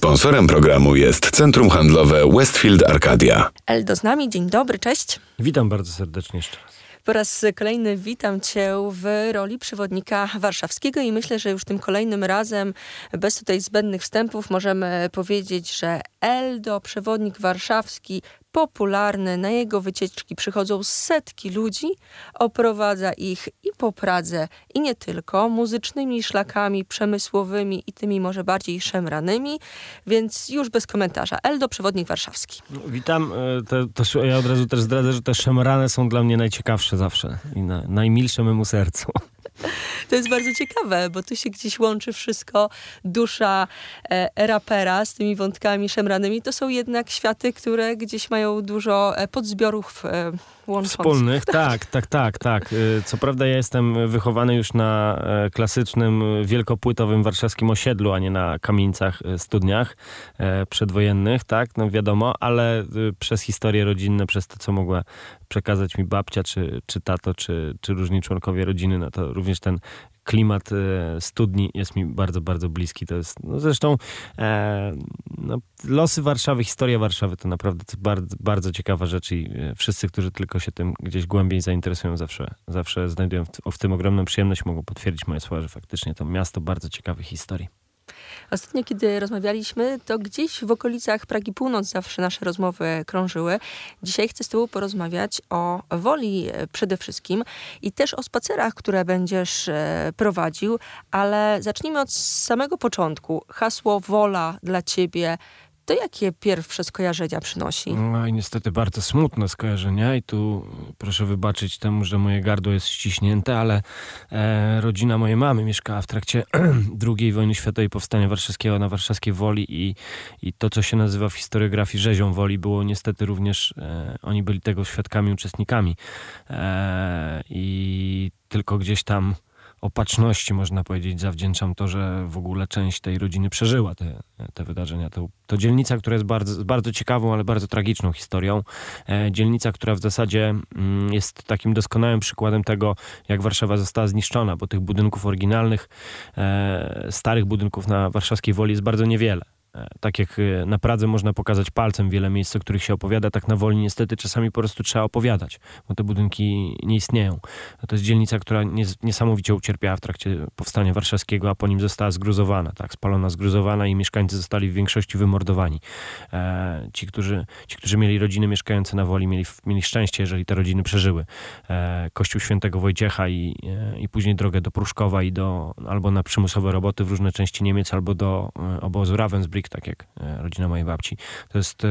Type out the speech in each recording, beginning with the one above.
Sponsorem programu jest Centrum Handlowe Westfield Arcadia. Eldo z nami, dzień dobry, cześć. Witam bardzo serdecznie jeszcze raz. Po raz kolejny witam Cię w roli przewodnika warszawskiego i myślę, że już tym kolejnym razem, bez tutaj zbędnych wstępów, możemy powiedzieć, że Eldo, przewodnik warszawski, popularny, na jego wycieczki przychodzą setki ludzi, oprowadza ich i po Pradze, i nie tylko, muzycznymi szlakami przemysłowymi i tymi może bardziej szemranymi, więc już bez komentarza. Eldo, przewodnik warszawski. No, witam. To, to, ja od razu też zdradzę, że te szemrane są dla mnie najciekawsze zawsze i na, najmilsze memu sercu. To jest bardzo ciekawe, bo tu się gdzieś łączy wszystko, dusza e, rapera z tymi wątkami szemranymi. To są jednak światy, które gdzieś mają dużo e, podzbiorów e, łączących. Wspólnych, tak, tak, tak, tak. Y, co prawda ja jestem wychowany już na e, klasycznym, wielkopłytowym warszawskim osiedlu, a nie na kamienicach, e, studniach e, przedwojennych, tak, no wiadomo, ale przez historie rodzinne, przez to, co mogła przekazać mi babcia, czy, czy tato, czy, czy różni członkowie rodziny, no to również ten klimat e, studni jest mi bardzo, bardzo bliski. To jest, no zresztą e, no, losy Warszawy, historia Warszawy to naprawdę bardzo, bardzo ciekawa rzecz i e, wszyscy, którzy tylko się tym gdzieś głębiej zainteresują, zawsze, zawsze znajdują w, w tym ogromną przyjemność, mogą potwierdzić moje słowa, że faktycznie to miasto bardzo ciekawych historii. Ostatnio, kiedy rozmawialiśmy, to gdzieś w okolicach Pragi Północ zawsze nasze rozmowy krążyły. Dzisiaj chcę z Tobą porozmawiać o woli e, przede wszystkim i też o spacerach, które będziesz e, prowadził, ale zacznijmy od samego początku. Hasło wola dla Ciebie to jakie pierwsze skojarzenia przynosi? No i niestety bardzo smutne skojarzenia i tu proszę wybaczyć temu, że moje gardło jest ściśnięte, ale e, rodzina mojej mamy mieszkała w trakcie II wojny światowej powstania warszawskiego na warszawskiej Woli i, i to, co się nazywa w historiografii rzezią Woli, było niestety również, e, oni byli tego świadkami, uczestnikami e, i tylko gdzieś tam opatrzności, można powiedzieć, zawdzięczam to, że w ogóle część tej rodziny przeżyła te, te wydarzenia. To, to dzielnica, która jest bardzo, bardzo ciekawą, ale bardzo tragiczną historią. E, dzielnica, która w zasadzie mm, jest takim doskonałym przykładem tego, jak Warszawa została zniszczona, bo tych budynków oryginalnych, e, starych budynków na warszawskiej Woli jest bardzo niewiele. E, tak jak e, na Pradze można pokazać palcem wiele miejsc, o których się opowiada, tak na Woli niestety czasami po prostu trzeba opowiadać, bo te budynki nie istnieją. To jest dzielnica, która niesamowicie ucierpiała w trakcie powstania warszawskiego, a po nim została zgruzowana, tak, spalona, zgruzowana i mieszkańcy zostali w większości wymordowani. E, ci, którzy, ci, którzy mieli rodziny mieszkające na Woli, mieli, mieli szczęście, jeżeli te rodziny przeżyły. Kościół Świętego Wojciecha i, i później drogę do Pruszkowa i do, albo na przymusowe roboty w różne części Niemiec, albo do obozu Ravensbrück, tak jak e, rodzina mojej babci. To jest e,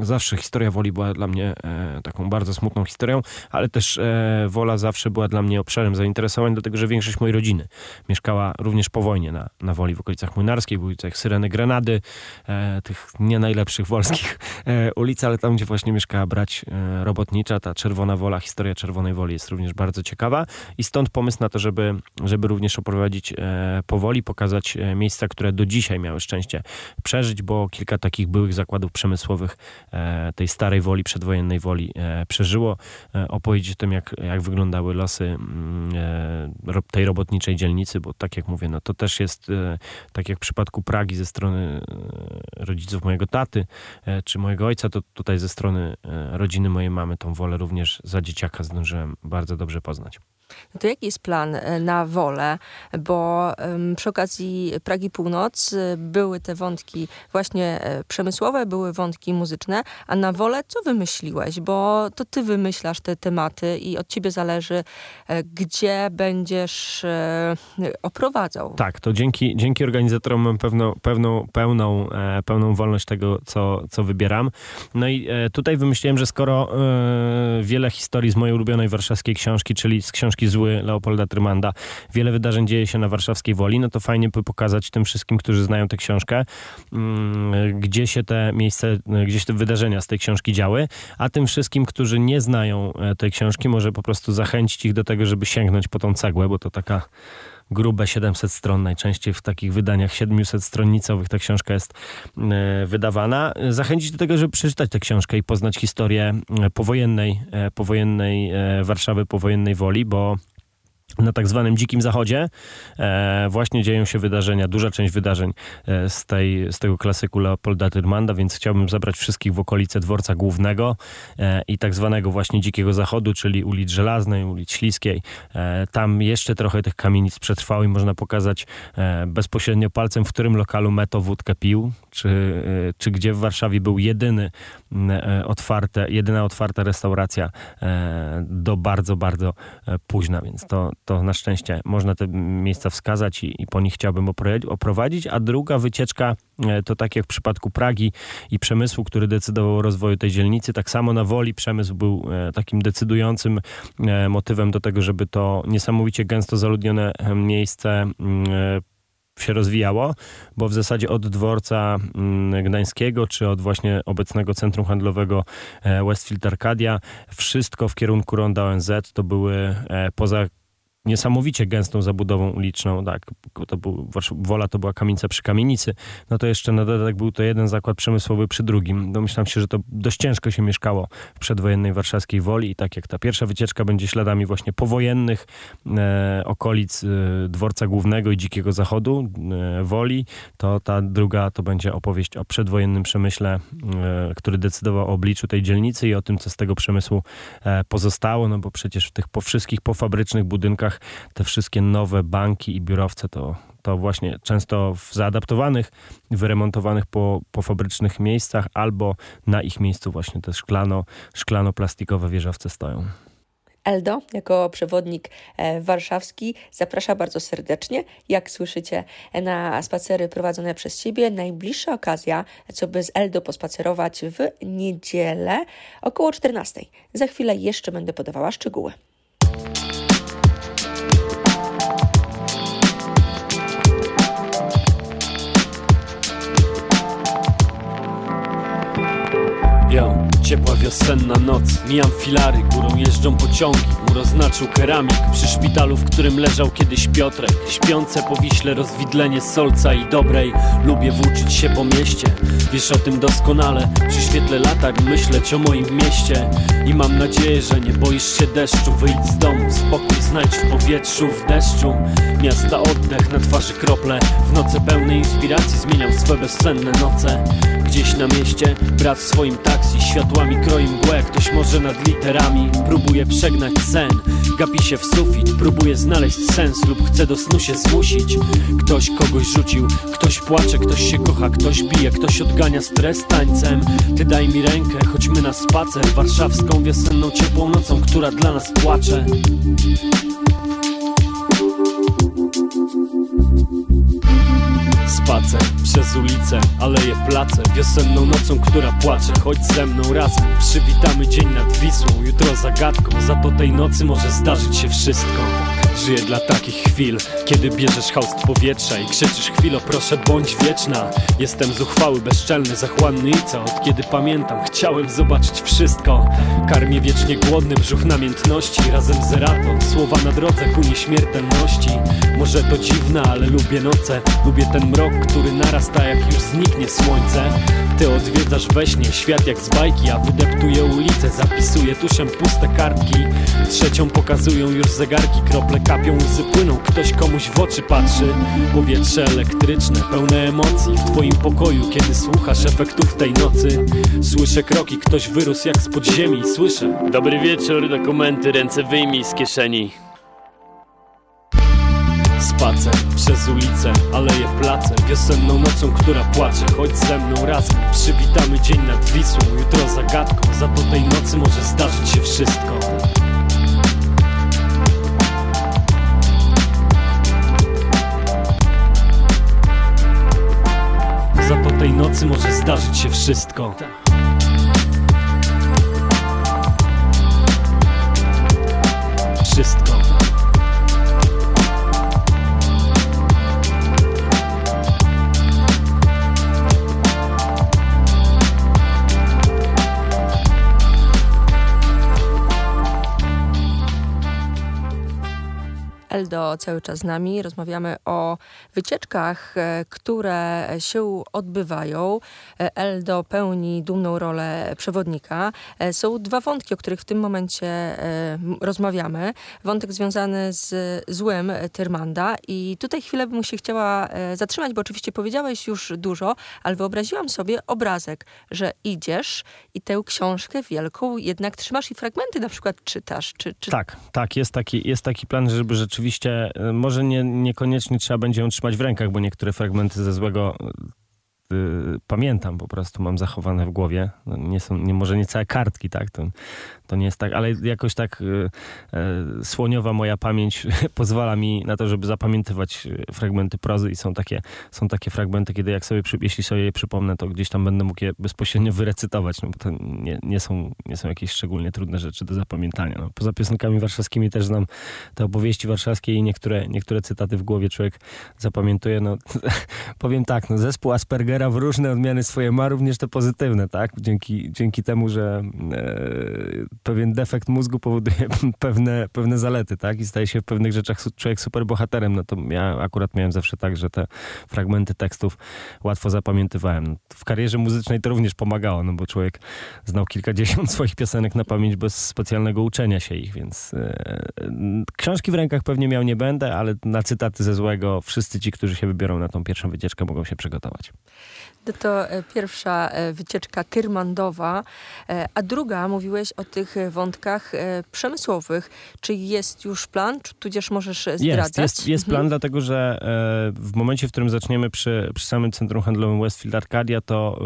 zawsze historia Woli była dla mnie e, taką bardzo smutną historią, ale też Wola zawsze była dla mnie obszarem zainteresowań, dlatego że większość mojej rodziny mieszkała również po wojnie na, na Woli, w okolicach Młynarskiej, w ulicach Syreny Grenady, tych nie najlepszych wolskich ulic, ale tam, gdzie właśnie mieszkała brać robotnicza, ta Czerwona Wola, historia Czerwonej Woli jest również bardzo ciekawa i stąd pomysł na to, żeby, żeby również oprowadzić powoli, pokazać miejsca, które do dzisiaj miały szczęście przeżyć, bo kilka takich byłych zakładów przemysłowych e, tej starej woli, przedwojennej woli e, przeżyło. E, opowiedzieć o tym, jak, jak wyglądały losy mm, tej robotniczej dzielnicy, bo tak jak mówię, no to też jest tak jak w przypadku Pragi ze strony rodziców mojego taty czy mojego ojca, to tutaj ze strony rodziny mojej mamy tą wolę również za dzieciaka zdążyłem bardzo dobrze poznać. No to jaki jest plan e, na wolę? Bo przy okazji Pragi Północ e, były te wątki właśnie e, przemysłowe, były wątki muzyczne, a na wolę co wymyśliłeś? Bo to ty wymyślasz te tematy i od ciebie zależy, gdzie będziesz oprowadzał. Tak, to dzięki, dzięki organizatorom mam pewną, pewną, pełną, pełną wolność tego, co, co wybieram. No i tutaj wymyśliłem, że skoro wiele historii z mojej ulubionej warszawskiej książki, czyli z książki książki Zły Leopolda Trymanda. Wiele wydarzeń dzieje się na warszawskiej Woli, no to fajnie by pokazać tym wszystkim, którzy znają tę książkę, mm, gdzie się te miejsce, gdzie się te wydarzenia z tej książki działy, a tym wszystkim, którzy nie znają e, tej książki, może po prostu zachęcić ich do tego, żeby sięgnąć po tą cegłę, bo to taka grube 700 stron, najczęściej w takich wydaniach 700 stronnicowych ta książka jest e, wydawana. Zachęcić do tego, żeby przeczytać tę książkę i poznać historię e, powojennej, e, powojennej Warszawy, powojennej Woli, bo na tak zwanym Dzikim Zachodzie e, właśnie dzieją się wydarzenia, duża część wydarzeń e, z, tej, z tego klasyku Leopolda Tyrmanda, więc chciałbym zabrać wszystkich w okolice dworca głównego e, i tak zwanego właśnie Dzikiego Zachodu, czyli ulic Żelaznej, ulic Śliskiej. E, tam jeszcze trochę tych kamienic przetrwało i można pokazać e, bezpośrednio palcem, w którym lokalu Meto wódkę pił, czy, e, czy gdzie w Warszawie był jedyny otwarte, jedyna otwarta restauracja do bardzo, bardzo późna, więc to, to na szczęście można te miejsca wskazać i, i po nich chciałbym oprowadzić. A druga wycieczka e, to tak jak w przypadku Pragi i przemysłu, który decydował o rozwoju tej dzielnicy, tak samo na Woli przemysł był e, takim decydującym e, motywem do tego, żeby to niesamowicie gęsto zaludnione miejsce się rozwijało, bo w zasadzie od dworca gdańskiego, czy od właśnie obecnego centrum handlowego Westfield Arcadia, wszystko w kierunku ronda ONZ to były poza niesamowicie gęstą zabudową uliczną, tak, to był, Wola to była kamienica przy kamienicy, no to jeszcze na dodatek był to jeden zakład przemysłowy przy drugim. Domyślam się, że to dość ciężko się mieszkało w przedwojennej warszawskiej Woli i tak jak ta pierwsza wycieczka będzie śladami właśnie powojennych e, okolic e, dworca głównego i dzikiego zachodu e, Woli, to ta druga to będzie opowieść o przedwojennym przemyśle, e, który decydował o obliczu tej dzielnicy i o tym, co z tego przemysłu e, pozostało, no bo przecież w tych po wszystkich pofabrycznych budynkach te wszystkie nowe banki i biurowce to, to właśnie często w zaadaptowanych, wyremontowanych po, po fabrycznych miejscach albo na ich miejscu właśnie te szklano, szklano-plastikowe wieżowce stoją. Eldo, jako przewodnik e, warszawski, zaprasza bardzo serdecznie. Jak słyszycie, na spacery prowadzone przez Ciebie, najbliższa okazja, co by z Eldo pospacerować w niedzielę około 14. Za chwilę jeszcze będę podawała szczegóły. Ciepła wiosenna noc, mijam filary, górą jeżdżą pociągi. Mur oznaczył keramik przy szpitalu, w którym leżał kiedyś Piotrek. Śpiące po Wiśle rozwidlenie solca i dobrej. Lubię włóczyć się po mieście, wiesz o tym doskonale. Przy świetle latarń myśleć o moim mieście. I mam nadzieję, że nie boisz się deszczu. Wyjdź z domu, spokój znajdź w powietrzu, w deszczu. Miasta oddech, na twarzy krople. W nocy pełnej inspiracji zmieniam swe bezsenne noce. Gdzieś na mieście, brat w swoim taksi Światłami kroi mgłę, ktoś może nad literami. Próbuje przegnać sen, gapi się w sufit Próbuje znaleźć sens lub chce do snu się zmusić. Ktoś kogoś rzucił, ktoś płacze, ktoś się kocha Ktoś bije, ktoś odgania stres tańcem. Ty daj mi rękę, chodźmy na spacer. Warszawską wiosenną ciepłą nocą, która dla nas płacze Spacer przez ulicę, aleje place Wiosenną nocą, która płacze. Chodź ze mną razem, przywitamy dzień nad Wisłą. Jutro zagadką, za to tej nocy może zdarzyć się wszystko Żyję dla takich chwil, kiedy bierzesz haust powietrza I krzyczysz chwilo, proszę bądź wieczna. Jestem zuchwały, bezczelny, zachłanny i co? Od kiedy pamiętam, chciałem zobaczyć wszystko. Karmię wiecznie głodny brzuch namiętności. Razem z Erato, słowa na drodze ku nieśmiertelności. Może to dziwne, ale lubię noce. Lubię ten mrok, który narasta jak już zniknie słońce. Ty odwiedzasz we śnie świat jak z bajki A wydeptuję ulicę, zapisuję tuszem puste kartki Trzecią pokazują już zegarki, krople kapią, łzy płyną. Ktoś komuś w oczy patrzy Powietrze elektryczne, pełne emocji. W twoim pokoju, kiedy słuchasz efektów tej nocy Słyszę kroki, ktoś wyrósł jak z podziemi Słyszę. Dobry wieczór, dokumenty, ręce wyjmij z kieszeni. Spacer przez ulicę, aleje place. Wiosenną nocą, która płacze. Chodź ze mną razem, przywitamy dzień nad Wisłą. Jutro zagadką, za to tej nocy może zdarzyć się wszystko może zdarzyć się wszystko. Wszystko Eldo cały czas z nami. Rozmawiamy o wycieczkach, e, które się odbywają. E, Eldo pełni dumną rolę przewodnika. E, są dwa wątki, o których w tym momencie rozmawiamy. Wątek związany z złem Tyrmanda i tutaj chwilę bym się chciała zatrzymać, bo oczywiście powiedziałeś już dużo, ale wyobraziłam sobie obrazek, że idziesz i tę książkę wielką jednak trzymasz i fragmenty na przykład czytasz. Czy, czy... Tak, tak, jest taki, jest taki plan, żeby rzeczywiście, e, może nie, niekoniecznie trzeba będzie ją trzymać w rękach, bo niektóre fragmenty ze złego y, pamiętam po prostu, mam zachowane w głowie. No nie są, nie, może nie całe kartki, tak? To, to nie jest tak, ale jakoś tak y, y, słoniowa moja pamięć pozwala mi na to, żeby zapamiętywać fragmenty prozy i są takie, są takie fragmenty, kiedy jak sobie, jeśli sobie je przypomnę, to gdzieś tam będę mógł je bezpośrednio wyrecytować, no bo to nie, nie, są, nie są jakieś szczególnie trudne rzeczy do zapamiętania. No, poza piosenkami warszawskimi też znam te opowieści warszawskie i niektóre, niektóre cytaty w głowie człowiek zapamiętuje. No, powiem tak, no, zespół W różne odmiany swoje ma, również te pozytywne, tak? Dzięki, dzięki temu, że e, pewien defekt mózgu powoduje pewne, pewne zalety, tak? I staje się w pewnych rzeczach człowiek super bohaterem. No to ja akurat miałem zawsze tak, że te fragmenty tekstów łatwo zapamiętywałem. W karierze muzycznej to również pomagało, no bo człowiek znał kilkadziesiąt swoich piosenek na pamięć bez specjalnego uczenia się ich, więc e, książki w rękach pewnie miał nie będę, ale na cytaty ze złego wszyscy ci, którzy się wybiorą na tą pierwszą wycieczkę mogą się przygotować. To e, pierwsza e, wycieczka Kyrmandowa, e, a druga mówiłeś o tych wątkach przemysłowych. Czy jest już plan, czy tudzież możesz zdradzać? Jest, jest, jest plan, mhm. dlatego że w momencie, w którym zaczniemy przy, przy samym centrum handlowym Westfield Arcadia, to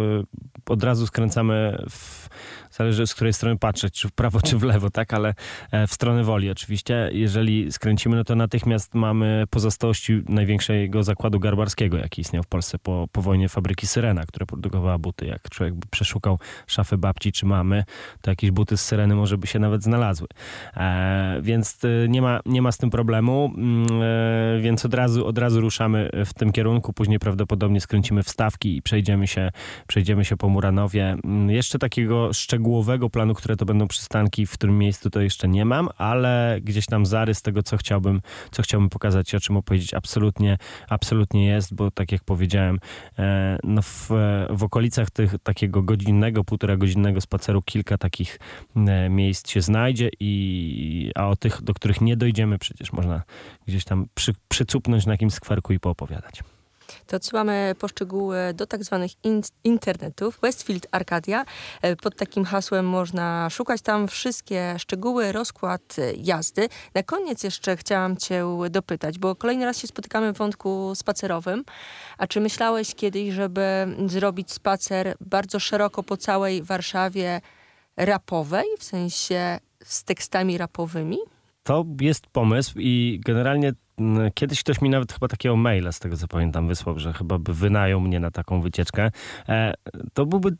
od razu skręcamy w zależy z której strony patrzeć, czy w prawo, czy w lewo, tak, ale e, w stronę woli oczywiście. Jeżeli skręcimy, no to natychmiast mamy pozostałości największego zakładu garbarskiego, jaki istniał w Polsce po, po wojnie fabryki Syrena, która produkowała buty. Jak człowiek by przeszukał szafę babci czy mamy, to jakieś buty z Syreny może by się nawet znalazły. E, więc e, nie ma, nie ma z tym problemu, mm, e, więc od razu, od razu ruszamy w tym kierunku, później prawdopodobnie skręcimy wstawki i przejdziemy się, przejdziemy się po Muranowie. Mm, jeszcze takiego szczegółowego szczegółowego planu, które to będą przystanki, w którym miejscu to jeszcze nie mam, ale gdzieś tam zarys tego, co chciałbym, co chciałbym pokazać i o czym opowiedzieć, absolutnie, absolutnie jest, bo tak jak powiedziałem, e, no w, w okolicach tych, takiego godzinnego, półtora godzinnego spaceru kilka takich e, miejsc się znajdzie i a o tych, do których nie dojdziemy, przecież można gdzieś tam przy, przycupnąć na jakimś skwerku i poopowiadać to odsyłamy poszczegóły do tak zwanych in internetów. Westfield Arcadia. E, pod takim hasłem można szukać tam wszystkie szczegóły, rozkład e, jazdy. Na koniec jeszcze chciałam cię dopytać, bo kolejny raz się spotykamy w wątku spacerowym. A czy myślałeś kiedyś, żeby zrobić spacer bardzo szeroko po całej Warszawie rapowej, w sensie z tekstami rapowymi? To jest pomysł i generalnie Kiedyś ktoś mi nawet chyba takiego maila, z tego co pamiętam, wysłał, że chyba by wynajął mnie na taką wycieczkę. E, to byłby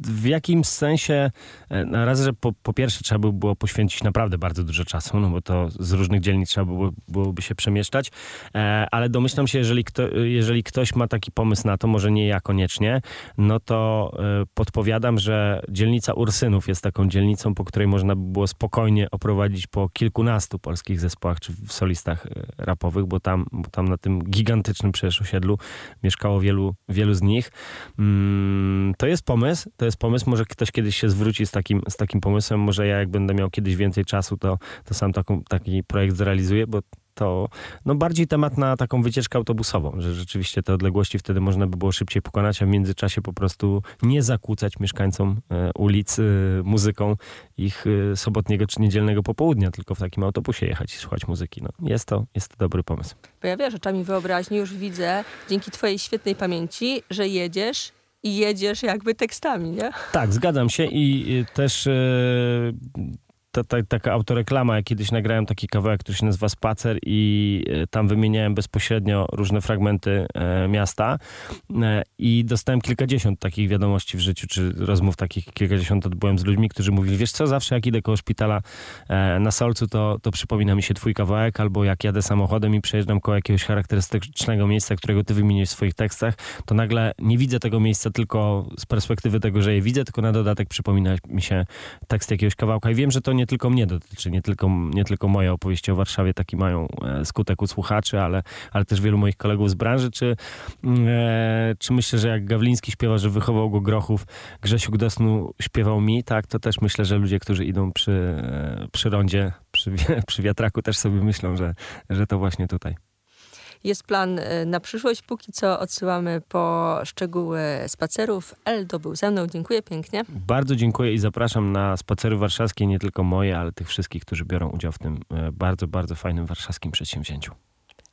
w jakimś sensie, e, na razie, że po, po, pierwsze trzeba by było poświęcić naprawdę bardzo dużo czasu, no bo to z różnych dzielnic trzeba było, byłoby się przemieszczać, e, ale domyślam się, jeżeli, kto, jeżeli ktoś ma taki pomysł na to, może nie ja koniecznie, no to e, podpowiadam, że dzielnica Ursynów jest taką dzielnicą, po której można by było spokojnie oprowadzić po kilkunastu polskich zespołach czy w solistach rapowych, bo tam, bo tam na tym gigantycznym przecież osiedlu mieszkało wielu, wielu z nich. Mm, to jest pomysł, to jest pomysł. Może ktoś kiedyś się zwróci z takim, z takim pomysłem. Może ja, jak będę miał kiedyś więcej czasu, to, to sam taką, taki projekt zrealizuję, bo to no bardziej temat na taką wycieczkę autobusową, że rzeczywiście te odległości wtedy można by było szybciej pokonać, a w międzyczasie po prostu nie zakłócać mieszkańcom e, ulic e, muzyką ich e, sobotniego czy niedzielnego popołudnia, tylko w takim autobusie jechać i słuchać muzyki. No, jest, to, jest to dobry pomysł. Bo ja wiesz, oczami wyobraźni już widzę, dzięki twojej świetnej pamięci, że jedziesz i jedziesz jakby tekstami, nie? Tak, zgadzam się i też ta, ta, taka autoreklama, jak kiedyś nagrałem taki kawałek, który się nazywa Spacer i e, tam wymieniałem bezpośrednio różne fragmenty e, miasta. E, i dostałem kilkadziesiąt takich wiadomości w życiu, czy rozmów takich kilkadziesiąt odbyłem z ludźmi, którzy mówili, wiesz co, zawsze jak idę koło szpitala e, na Solcu, to, to przypomina mi się twój kawałek, albo jak jadę samochodem i przejeżdżam koło jakiegoś charakterystycznego miejsca, którego ty wymieniłeś w swoich tekstach, to nagle nie widzę tego miejsca tylko z perspektywy tego, że je widzę, tylko na dodatek przypomina mi się tekst jakiegoś kawałka. I wiem, że to nie nie tylko mnie dotyczy, nie tylko, nie tylko moje opowieści o Warszawie taki mają e, skutek u słuchaczy, ale, ale też wielu moich kolegów z branży. Czy, mm, e, czy myślę, że jak Gawliński śpiewa, że wychował go Grochów, Grzesiu Gdosnu śpiewał mi, tak, to też myślę, że ludzie, którzy idą przy, e, przy rondzie, przy, przy wiatraku też sobie myślą, że, że to właśnie tutaj. Jest plan e, na przyszłość. Póki co odsyłamy po szczegóły spacerów. Eldo był ze mną. Dziękuję pięknie. Bardzo dziękuję i zapraszam na spacery warszawskie, nie tylko moje, ale tych wszystkich, którzy biorą udział w tym e, bardzo, bardzo fajnym warszawskim przedsięwzięciu.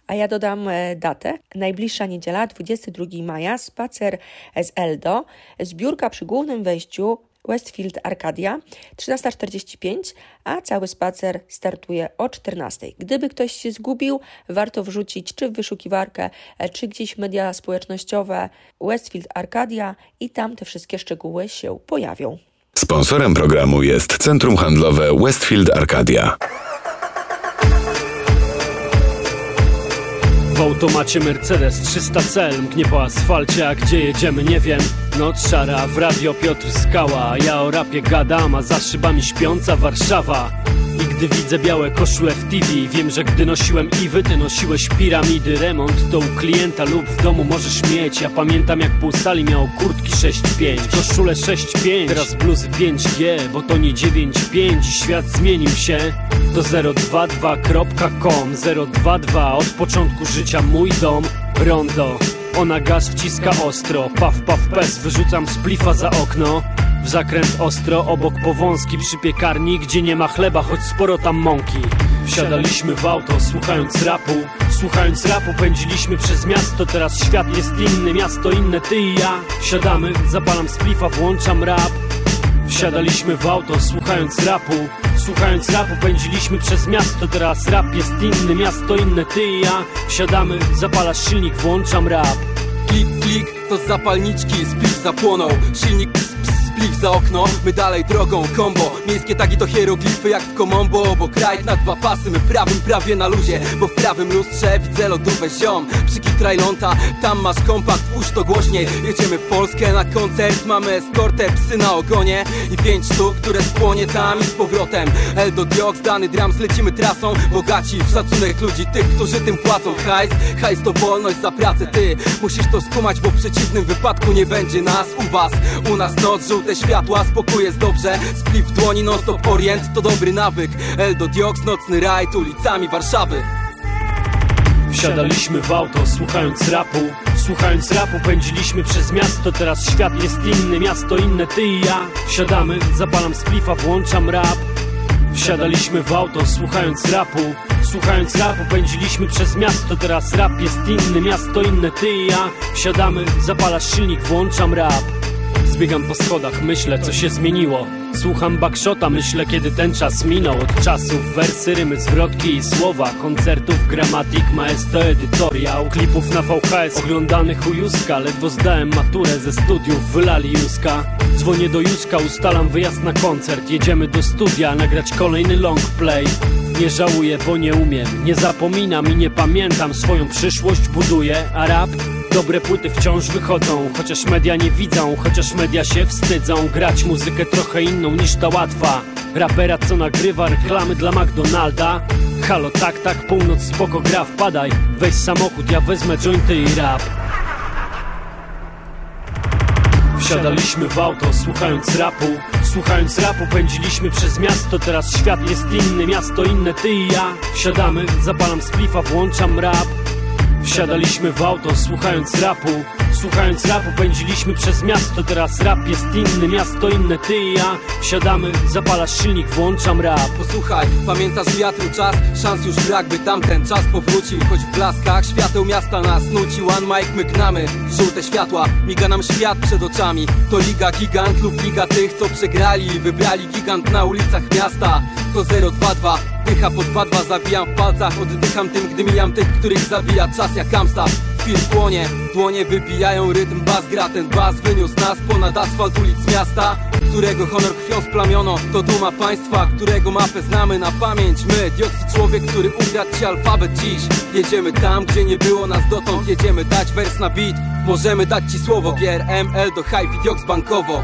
A ja dodam e, datę. Najbliższa niedziela, 22 maja, spacer z Eldo. Zbiórka przy głównym wejściu Westfield Arcadia 13.45, a cały spacer startuje o 14.00. Gdyby ktoś się zgubił, warto wrzucić czy w wyszukiwarkę, e, czy gdzieś media społecznościowe Westfield Arcadia i tam te wszystkie szczegóły się pojawią. Sponsorem programu jest Centrum Handlowe Westfield Arcadia. W automacie Mercedes 300 cel Mknie po asfalcie, a gdzie jedziemy nie wiem. Noc szara, w radio Piotr Skała Ja o rapie gadam, a za szybami śpiąca Warszawa. I gdy widzę białe koszule w TV Wiem, że gdy nosiłem Iwy, ty nosiłeś piramidy. Remont to u klienta lub w domu możesz mieć. Ja pamiętam jak pół sali miało kurtki 6.5 Koszule 6.5, teraz bluzy 5G Bo to nie 9.5 świat zmienił się To 022.com 022 od początku życia mój dom Rondo. Ona gaz wciska ostro, paf paf pes, wyrzucam splifa za okno. W zakręt ostro, obok powązki przy piekarni Gdzie nie ma chleba, choć sporo tam mąki. Wsiadaliśmy w auto, słuchając rapu. Słuchając rapu pędziliśmy przez miasto. Teraz świat jest inny, miasto inne, ty i ja. Wsiadamy, zapalam splifa, włączam rap Wsiadaliśmy w auto, słuchając rapu. Słuchając rapu pędziliśmy przez miasto. Teraz rap jest inny, miasto inne, ty i ja Wsiadamy, zapalasz silnik, włączam rap. Klik, klik, to zapalniczki, spliff zapłonął. Silnik spliff za okno, my dalej drogą kombo. Miejskie tagi to hieroglify jak w komombo Bo kraj na dwa pasy, my prawym prawie na luzie Bo w prawym lustrze widzę lodówę ziom. Przyki trajląta, tam masz kompakt, puść to głośniej. Jedziemy w Polskę na koncert, mamy eskortę, psy na ogonie I pięć sztuk, które spłonie tam i z powrotem. Eldo Diox, dany dram, zlecimy trasą. Bogaci w szacunek ludzi, tych, którzy tym płacą. Hajs, hajs to wolność za pracę, ty. Musisz to skumać, bo w przeciwnym wypadku nie będzie nas U was, u nas noc, żółte światła, spokój jest dobrze. Spliff w dłoni, non stop orient, to dobry nawyk. Eldo Diox, nocny rajd ulicami Warszawy. Wsiadaliśmy w auto, słuchając rapu. Słuchając rapu pędziliśmy przez miasto. Teraz świat jest inny, miasto inne, ty i ja. Wsiadamy, zapalam splifa, włączam rap. Wsiadaliśmy w auto, słuchając rapu. Słuchając rapu pędziliśmy przez miasto. Teraz rap jest inny, miasto inne, ty i ja. Wsiadamy, zapalasz silnik, włączam rap Zbiegam po schodach, myślę co się zmieniło. Słucham backshota, myślę kiedy ten czas minął. Od czasów wersy, rymy, zwrotki i słowa. Koncertów, gramatik, maestro, edytoriał Klipów na VHS, oglądanych u Juska. Ledwo zdałem maturę ze studiów, wylali Juska. Dzwonię do Juska, ustalam wyjazd na koncert. Jedziemy do studia, nagrać kolejny long play. Nie żałuję, bo nie umiem. Nie zapominam i nie pamiętam. Swoją przyszłość buduję, a rap Dobre płyty wciąż wychodzą, chociaż media nie widzą, chociaż media się wstydzą. Grać muzykę trochę inną niż ta łatwa. Rapera co nagrywa reklamy dla McDonalda? Halo tak tak, północ spoko gra wpadaj. Weź samochód, ja wezmę jointy i rap. Wsiadaliśmy w auto, słuchając rapu. Słuchając rapu pędziliśmy przez miasto. Teraz świat jest inny, miasto inne, ty i ja. Wsiadamy, zapalam splifa, włączam rap Wsiadaliśmy w auto, słuchając rapu. Słuchając rapu pędziliśmy przez miasto. Teraz rap jest inny, miasto inne, ty i ja. Wsiadamy, zapalasz silnik, włączam rap. Posłuchaj, pamiętasz wiatru czas? Szans już brak, by tamten czas powrócił. Choć w blaskach świateł miasta nas nuci One mic my gnamy, żółte światła. Miga nam świat przed oczami. To liga gigant lub liga tych, co przegrali. Wybrali gigant na ulicach miasta. To 022 Dycha po 2-2 zawijam w palcach. Oddycham tym, gdy mijam tych, których zabija czas jak Amstaff Film płonie, dłonie wybijają rytm Bas gra. Ten bas, wyniósł nas ponad asfalt ulic miasta. Którego honor krwią splamiono To duma państwa, którego mapę znamy na pamięć My, dioksy człowiek, który ukradł ci alfabet dziś. Jedziemy tam, gdzie nie było nas dotąd. Jedziemy dać wers na beat Możemy dać ci słowo. Gier ML do high dioks bankowo